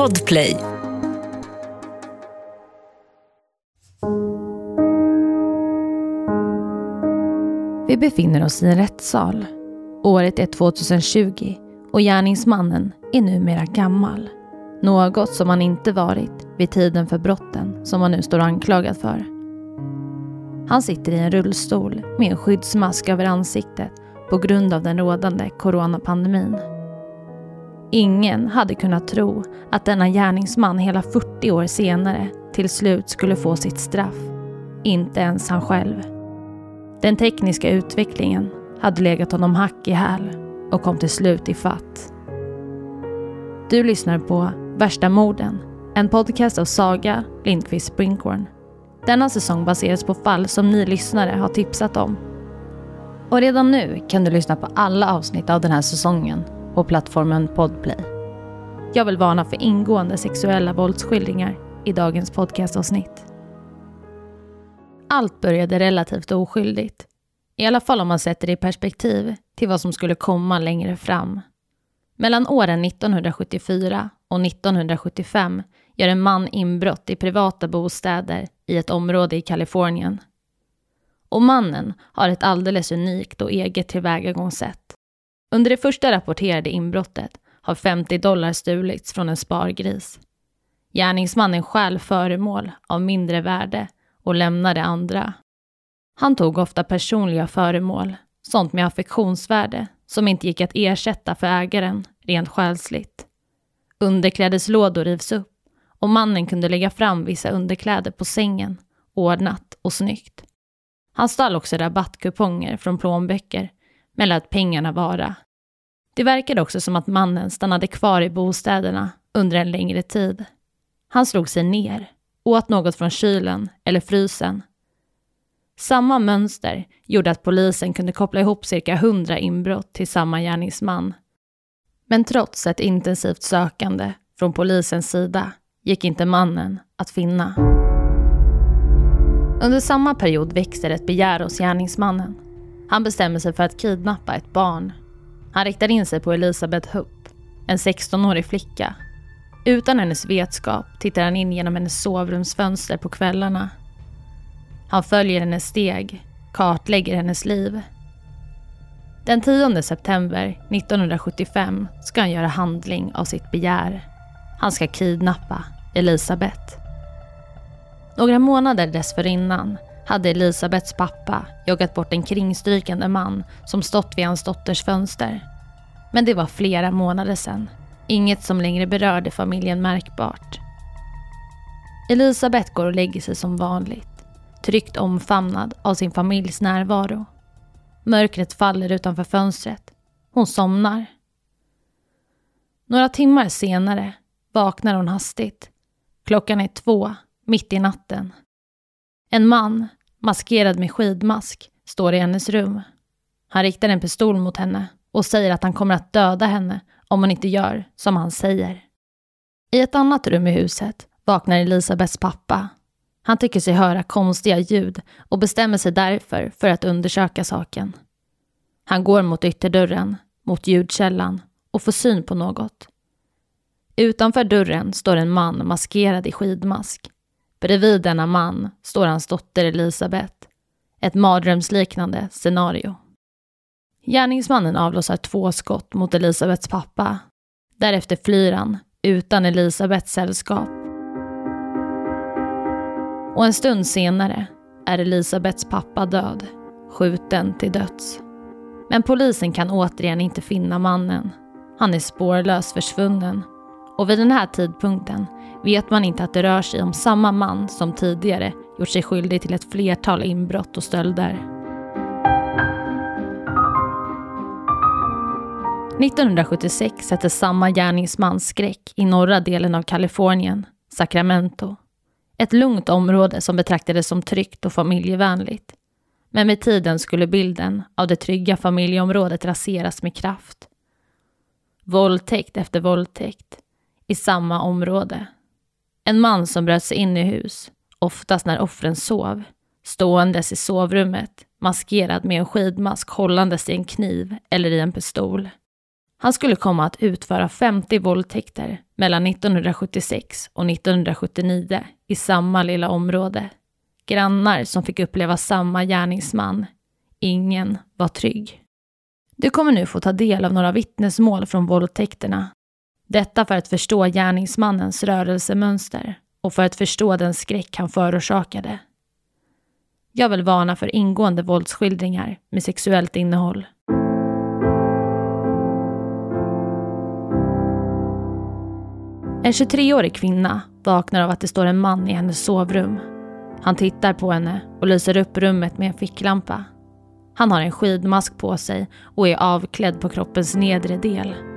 Podplay. Vi befinner oss i en rättssal. Året är 2020 och gärningsmannen är numera gammal. Något som han inte varit vid tiden för brotten som han nu står anklagad för. Han sitter i en rullstol med en skyddsmask över ansiktet på grund av den rådande coronapandemin. Ingen hade kunnat tro att denna gärningsman hela 40 år senare till slut skulle få sitt straff. Inte ens han själv. Den tekniska utvecklingen hade legat honom hack i häl och kom till slut i fatt. Du lyssnar på Värsta morden, en podcast av Saga Lindqvist Springhorn. Denna säsong baseras på fall som ni lyssnare har tipsat om. Och redan nu kan du lyssna på alla avsnitt av den här säsongen på plattformen Podplay. Jag vill varna för ingående sexuella våldsskildringar i dagens podcastavsnitt. Allt började relativt oskyldigt. I alla fall om man sätter det i perspektiv till vad som skulle komma längre fram. Mellan åren 1974 och 1975 gör en man inbrott i privata bostäder i ett område i Kalifornien. Och mannen har ett alldeles unikt och eget tillvägagångssätt. Under det första rapporterade inbrottet har 50 dollar stulits från en spargris. Gärningsmannen stjäl föremål av mindre värde och lämnar det andra. Han tog ofta personliga föremål, sånt med affektionsvärde som inte gick att ersätta för ägaren rent själsligt. Underklädeslådor rivs upp och mannen kunde lägga fram vissa underkläder på sängen, ordnat och snyggt. Han stal också rabattkuponger från plånböcker, men lät pengarna vara. Det verkade också som att mannen stannade kvar i bostäderna under en längre tid. Han slog sig ner, åt något från kylen eller frysen. Samma mönster gjorde att polisen kunde koppla ihop cirka 100 inbrott till samma gärningsman. Men trots ett intensivt sökande från polisens sida gick inte mannen att finna. Under samma period växer ett begär hos gärningsmannen. Han bestämmer sig för att kidnappa ett barn. Han riktar in sig på Elisabeth Hupp, en 16-årig flicka. Utan hennes vetskap tittar han in genom hennes sovrumsfönster på kvällarna. Han följer hennes steg, kartlägger hennes liv. Den 10 september 1975 ska han göra handling av sitt begär. Han ska kidnappa Elisabeth. Några månader dessförinnan hade Elisabeths pappa jagat bort en kringstrykande man som stått vid hans dotters fönster. Men det var flera månader sedan. Inget som längre berörde familjen märkbart. Elisabeth går och lägger sig som vanligt, tryggt omfamnad av sin familjs närvaro. Mörkret faller utanför fönstret. Hon somnar. Några timmar senare vaknar hon hastigt. Klockan är två, mitt i natten. En man, maskerad med skidmask, står i hennes rum. Han riktar en pistol mot henne och säger att han kommer att döda henne om hon inte gör som han säger. I ett annat rum i huset vaknar Elisabeths pappa. Han tycker sig höra konstiga ljud och bestämmer sig därför för att undersöka saken. Han går mot ytterdörren, mot ljudkällan och får syn på något. Utanför dörren står en man maskerad i skidmask. Bredvid denna man står hans dotter Elisabeth. Ett mardrömsliknande scenario. Gärningsmannen avlossar två skott mot Elisabeths pappa. Därefter flyr han, utan Elisabeths sällskap. Och en stund senare är Elisabeths pappa död, skjuten till döds. Men polisen kan återigen inte finna mannen. Han är spårlöst försvunnen och vid den här tidpunkten vet man inte att det rör sig om samma man som tidigare gjort sig skyldig till ett flertal inbrott och stölder. 1976 sätter samma gärningsman skräck i norra delen av Kalifornien, Sacramento. Ett lugnt område som betraktades som tryggt och familjevänligt. Men med tiden skulle bilden av det trygga familjeområdet raseras med kraft. Våldtäkt efter våldtäkt i samma område. En man som bröt sig in i hus, oftast när offren sov, ståendes i sovrummet, maskerad med en skidmask hållandes i en kniv eller i en pistol. Han skulle komma att utföra 50 våldtäkter mellan 1976 och 1979 i samma lilla område. Grannar som fick uppleva samma gärningsman. Ingen var trygg. Du kommer nu få ta del av några vittnesmål från våldtäkterna. Detta för att förstå gärningsmannens rörelsemönster och för att förstå den skräck han förorsakade. Jag vill varna för ingående våldsskildringar med sexuellt innehåll. En 23-årig kvinna vaknar av att det står en man i hennes sovrum. Han tittar på henne och lyser upp rummet med en ficklampa. Han har en skidmask på sig och är avklädd på kroppens nedre del.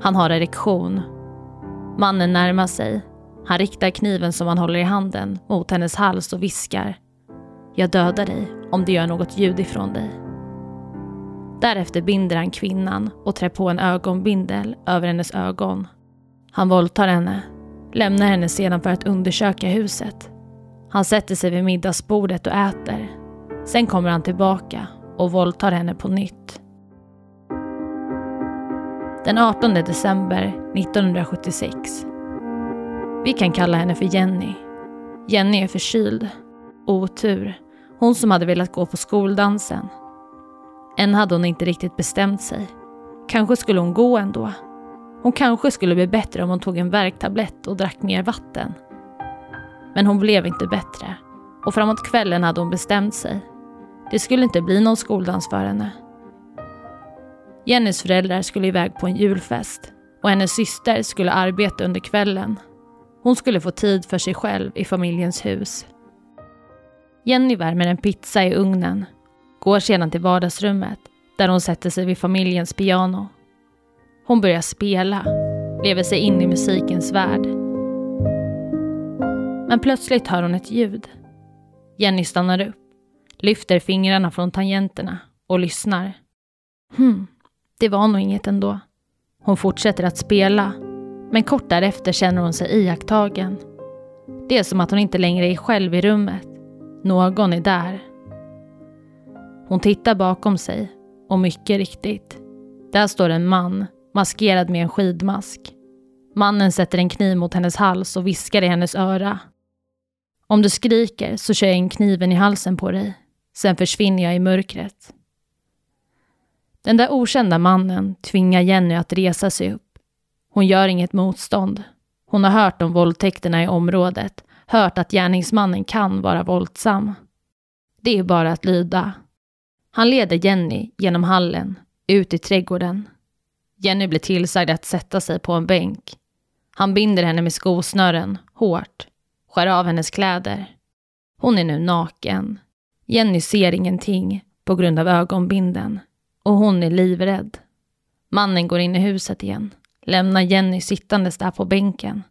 Han har erektion. Mannen närmar sig. Han riktar kniven som han håller i handen mot hennes hals och viskar. Jag dödar dig om du gör något ljud ifrån dig. Därefter binder han kvinnan och trär på en ögonbindel över hennes ögon. Han våldtar henne, lämnar henne sedan för att undersöka huset. Han sätter sig vid middagsbordet och äter. Sen kommer han tillbaka och våldtar henne på nytt. Den 18 december 1976. Vi kan kalla henne för Jenny. Jenny är förkyld. Otur. Hon som hade velat gå på skoldansen. Än hade hon inte riktigt bestämt sig. Kanske skulle hon gå ändå. Hon kanske skulle bli bättre om hon tog en värktablett och drack mer vatten. Men hon blev inte bättre. Och framåt kvällen hade hon bestämt sig. Det skulle inte bli någon skoldans för henne. Jennys föräldrar skulle iväg på en julfest och hennes syster skulle arbeta under kvällen. Hon skulle få tid för sig själv i familjens hus. Jenny värmer en pizza i ugnen, går sedan till vardagsrummet där hon sätter sig vid familjens piano. Hon börjar spela, lever sig in i musikens värld. Men plötsligt hör hon ett ljud. Jenny stannar upp, lyfter fingrarna från tangenterna och lyssnar. Hmm, det var nog inget ändå. Hon fortsätter att spela, men kort därefter känner hon sig iakttagen. Det är som att hon inte längre är själv i rummet. Någon är där. Hon tittar bakom sig och mycket riktigt, där står en man maskerad med en skidmask. Mannen sätter en kniv mot hennes hals och viskar i hennes öra. Om du skriker så kör jag in kniven i halsen på dig. Sen försvinner jag i mörkret. Den där okända mannen tvingar Jenny att resa sig upp. Hon gör inget motstånd. Hon har hört om våldtäkterna i området, hört att gärningsmannen kan vara våldsam. Det är bara att lyda. Han leder Jenny genom hallen, ut i trädgården. Jenny blir tillsagd att sätta sig på en bänk. Han binder henne med skosnören, hårt, skär av hennes kläder. Hon är nu naken. Jenny ser ingenting på grund av ögonbinden och hon är livrädd. Mannen går in i huset igen, lämnar Jenny sittandes där på bänken.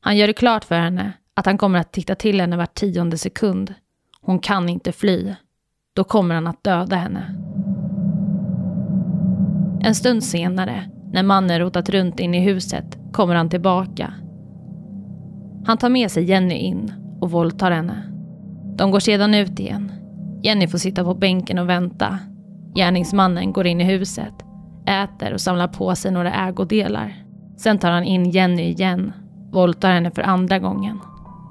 Han gör det klart för henne att han kommer att titta till henne var tionde sekund. Hon kan inte fly. Då kommer han att döda henne. En stund senare, när mannen rotat runt in i huset, kommer han tillbaka. Han tar med sig Jenny in och våldtar henne. De går sedan ut igen. Jenny får sitta på bänken och vänta. Gärningsmannen går in i huset, äter och samlar på sig några ägodelar. Sen tar han in Jenny igen, våldtar henne för andra gången.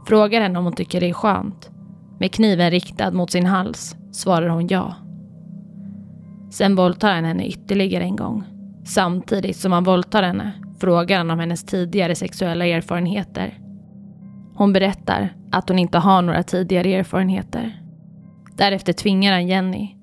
Frågar henne om hon tycker det är skönt. Med kniven riktad mot sin hals svarar hon ja. Sen våldtar han henne ytterligare en gång. Samtidigt som han våldtar henne frågar han om hennes tidigare sexuella erfarenheter. Hon berättar att hon inte har några tidigare erfarenheter. Därefter tvingar han Jenny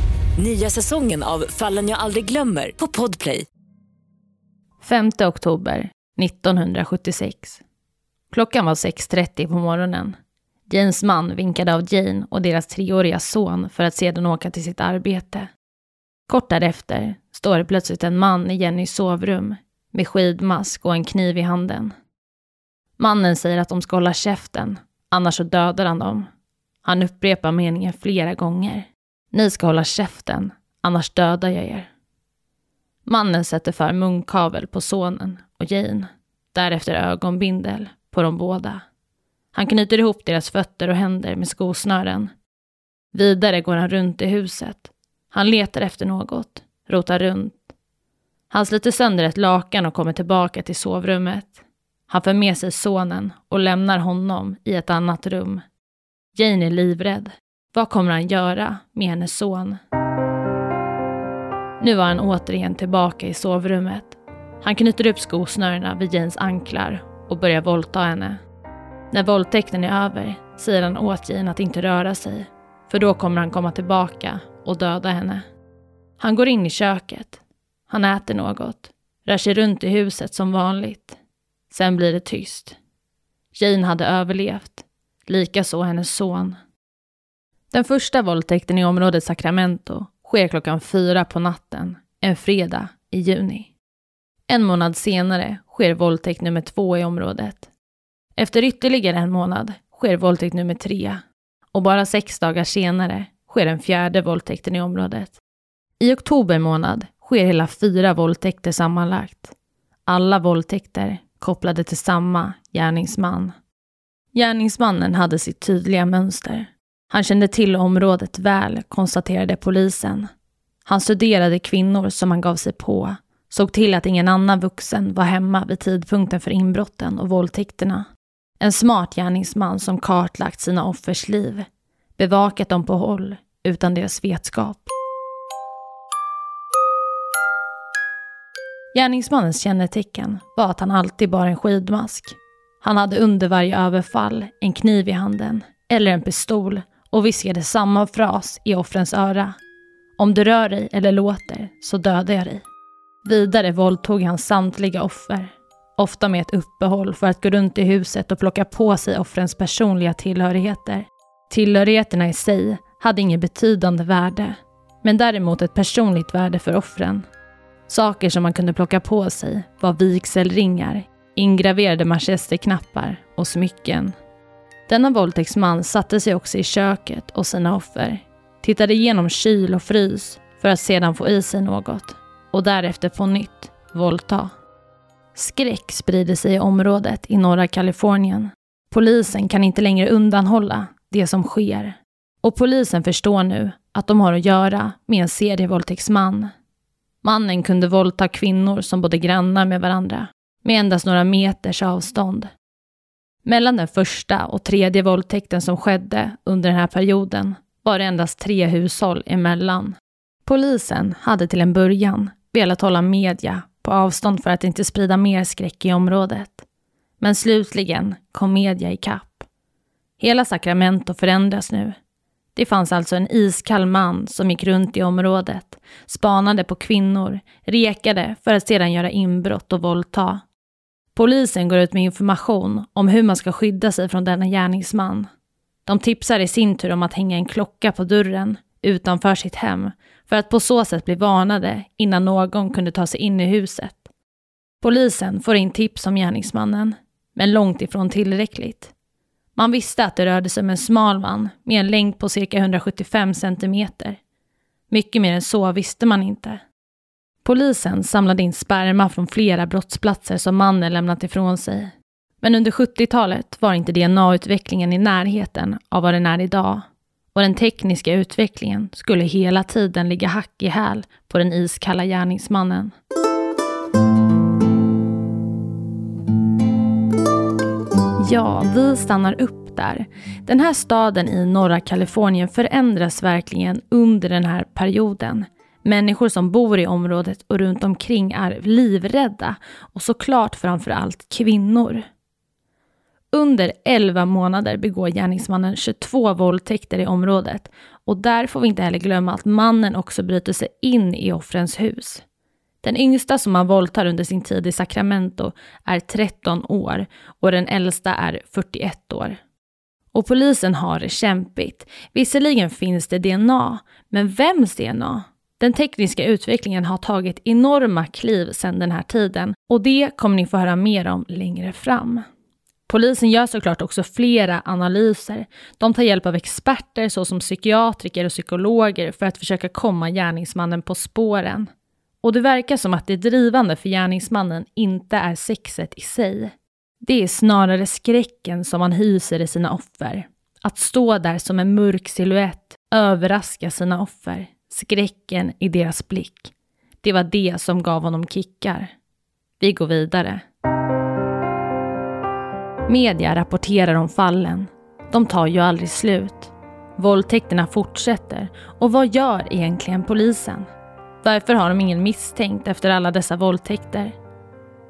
Nya säsongen av Fallen jag aldrig glömmer på Podplay. 5 oktober 1976. Klockan var 6.30 på morgonen. Janes man vinkade av Jane och deras treåriga son för att sedan åka till sitt arbete. Kort därefter står det plötsligt en man i Jennys sovrum. med skidmask och en kniv i handen. Mannen säger att de ska hålla käften, annars så dödar han dem. Han upprepar meningen flera gånger. Ni ska hålla käften, annars dödar jag er. Mannen sätter för munkavel på sonen och Jane, därefter ögonbindel på de båda. Han knyter ihop deras fötter och händer med skosnören. Vidare går han runt i huset. Han letar efter något, rotar runt. Han sliter sönder ett lakan och kommer tillbaka till sovrummet. Han för med sig sonen och lämnar honom i ett annat rum. Jane är livrädd. Vad kommer han göra med hennes son? Nu var han återigen tillbaka i sovrummet. Han knyter upp skosnörena vid Janes anklar och börjar våldta henne. När våldtäkten är över säger han åt Jane att inte röra sig, för då kommer han komma tillbaka och döda henne. Han går in i köket. Han äter något, rör sig runt i huset som vanligt. Sen blir det tyst. Jane hade överlevt, likaså hennes son. Den första våldtäkten i området Sacramento sker klockan fyra på natten, en fredag i juni. En månad senare sker våldtäkt nummer två i området. Efter ytterligare en månad sker våldtäkt nummer tre och bara sex dagar senare sker den fjärde våldtäkten i området. I oktober månad sker hela fyra våldtäkter sammanlagt. Alla våldtäkter kopplade till samma gärningsman. Gärningsmannen hade sitt tydliga mönster. Han kände till området väl, konstaterade polisen. Han studerade kvinnor som han gav sig på, såg till att ingen annan vuxen var hemma vid tidpunkten för inbrotten och våldtäkterna. En smart gärningsman som kartlagt sina offers liv, bevakat dem på håll utan deras vetskap. Gärningsmannens kännetecken var att han alltid bar en skidmask. Han hade under varje överfall en kniv i handen eller en pistol och viskade samma fras i offrens öra. Om du rör dig eller låter så dödar jag dig. Vidare våldtog han samtliga offer, ofta med ett uppehåll för att gå runt i huset och plocka på sig offrens personliga tillhörigheter. Tillhörigheterna i sig hade inget betydande värde, men däremot ett personligt värde för offren. Saker som man kunde plocka på sig var vigselringar, ingraverade manchesterknappar och smycken. Denna våldtäktsman satte sig också i köket och sina offer, tittade igenom kyl och frys för att sedan få i sig något och därefter på nytt våldta. Skräck sprider sig i området i norra Kalifornien. Polisen kan inte längre undanhålla det som sker. Och polisen förstår nu att de har att göra med en serievåldtäktsman. Mannen kunde våldta kvinnor som bodde grannar med varandra, med endast några meters avstånd. Mellan den första och tredje våldtäkten som skedde under den här perioden var det endast tre hushåll emellan. Polisen hade till en början velat hålla media på avstånd för att inte sprida mer skräck i området. Men slutligen kom media ikapp. Hela Sacramento förändras nu. Det fanns alltså en iskall man som gick runt i området, spanade på kvinnor, rekade för att sedan göra inbrott och våldta. Polisen går ut med information om hur man ska skydda sig från denna gärningsman. De tipsar i sin tur om att hänga en klocka på dörren utanför sitt hem för att på så sätt bli varnade innan någon kunde ta sig in i huset. Polisen får in tips om gärningsmannen, men långt ifrån tillräckligt. Man visste att det rörde sig om en smal man med en längd på cirka 175 centimeter. Mycket mer än så visste man inte. Polisen samlade in sperma från flera brottsplatser som mannen lämnat ifrån sig. Men under 70-talet var inte DNA-utvecklingen i närheten av vad den är idag. Och den tekniska utvecklingen skulle hela tiden ligga hack i häl på den iskalla gärningsmannen. Ja, vi stannar upp där. Den här staden i norra Kalifornien förändras verkligen under den här perioden. Människor som bor i området och runt omkring är livrädda och såklart framför allt kvinnor. Under 11 månader begår gärningsmannen 22 våldtäkter i området och där får vi inte heller glömma att mannen också bryter sig in i offrens hus. Den yngsta som han våldtar under sin tid i Sacramento är 13 år och den äldsta är 41 år. Och polisen har det kämpigt. Visserligen finns det DNA, men vems DNA? Den tekniska utvecklingen har tagit enorma kliv sedan den här tiden och det kommer ni få höra mer om längre fram. Polisen gör såklart också flera analyser. De tar hjälp av experter såsom psykiatriker och psykologer för att försöka komma gärningsmannen på spåren. Och det verkar som att det drivande för gärningsmannen inte är sexet i sig. Det är snarare skräcken som han hyser i sina offer. Att stå där som en mörk siluett, överraska sina offer. Skräcken i deras blick. Det var det som gav honom kickar. Vi går vidare. Media rapporterar om fallen. De tar ju aldrig slut. Våldtäkterna fortsätter. Och vad gör egentligen polisen? Varför har de ingen misstänkt efter alla dessa våldtäkter?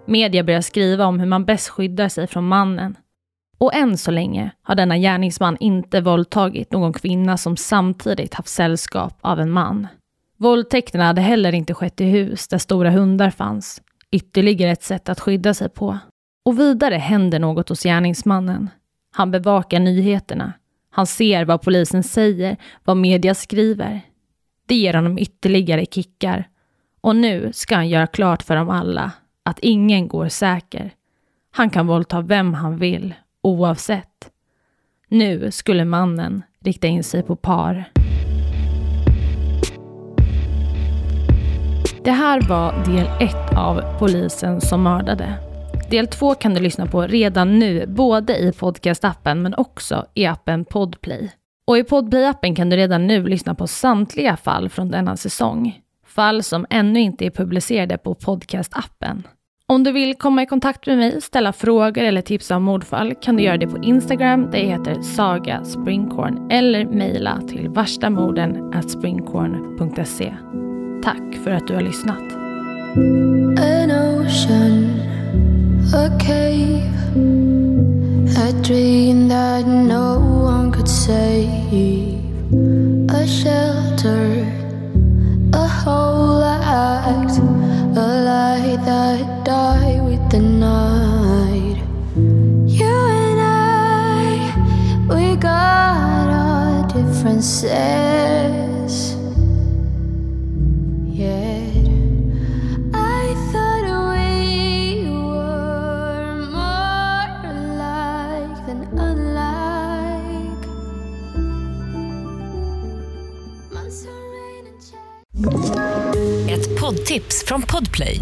Media börjar skriva om hur man bäst skyddar sig från mannen. Och än så länge har denna gärningsman inte våldtagit någon kvinna som samtidigt haft sällskap av en man. Våldtäkterna hade heller inte skett i hus där stora hundar fanns. Ytterligare ett sätt att skydda sig på. Och vidare händer något hos gärningsmannen. Han bevakar nyheterna. Han ser vad polisen säger, vad media skriver. Det ger honom ytterligare kickar. Och nu ska han göra klart för dem alla att ingen går säker. Han kan våldta vem han vill, oavsett. Nu skulle mannen rikta in sig på par. Det här var del ett av Polisen som mördade. Del två kan du lyssna på redan nu, både i podcastappen men också i appen Podplay. Och i Podplay-appen kan du redan nu lyssna på samtliga fall från denna säsong. Fall som ännu inte är publicerade på podcastappen. Om du vill komma i kontakt med mig, ställa frågor eller tipsa om mordfall kan du göra det på Instagram där jag heter Saga Springkorn eller mejla till varstamorden@springkorn.se. Tack för att du har lyssnat. An ocean, a cave, a dream that no one could save, a shell died with the night. You and I, we got our differences. Yet I thought we were more alike than unlike. Ett poddtips från Podplay.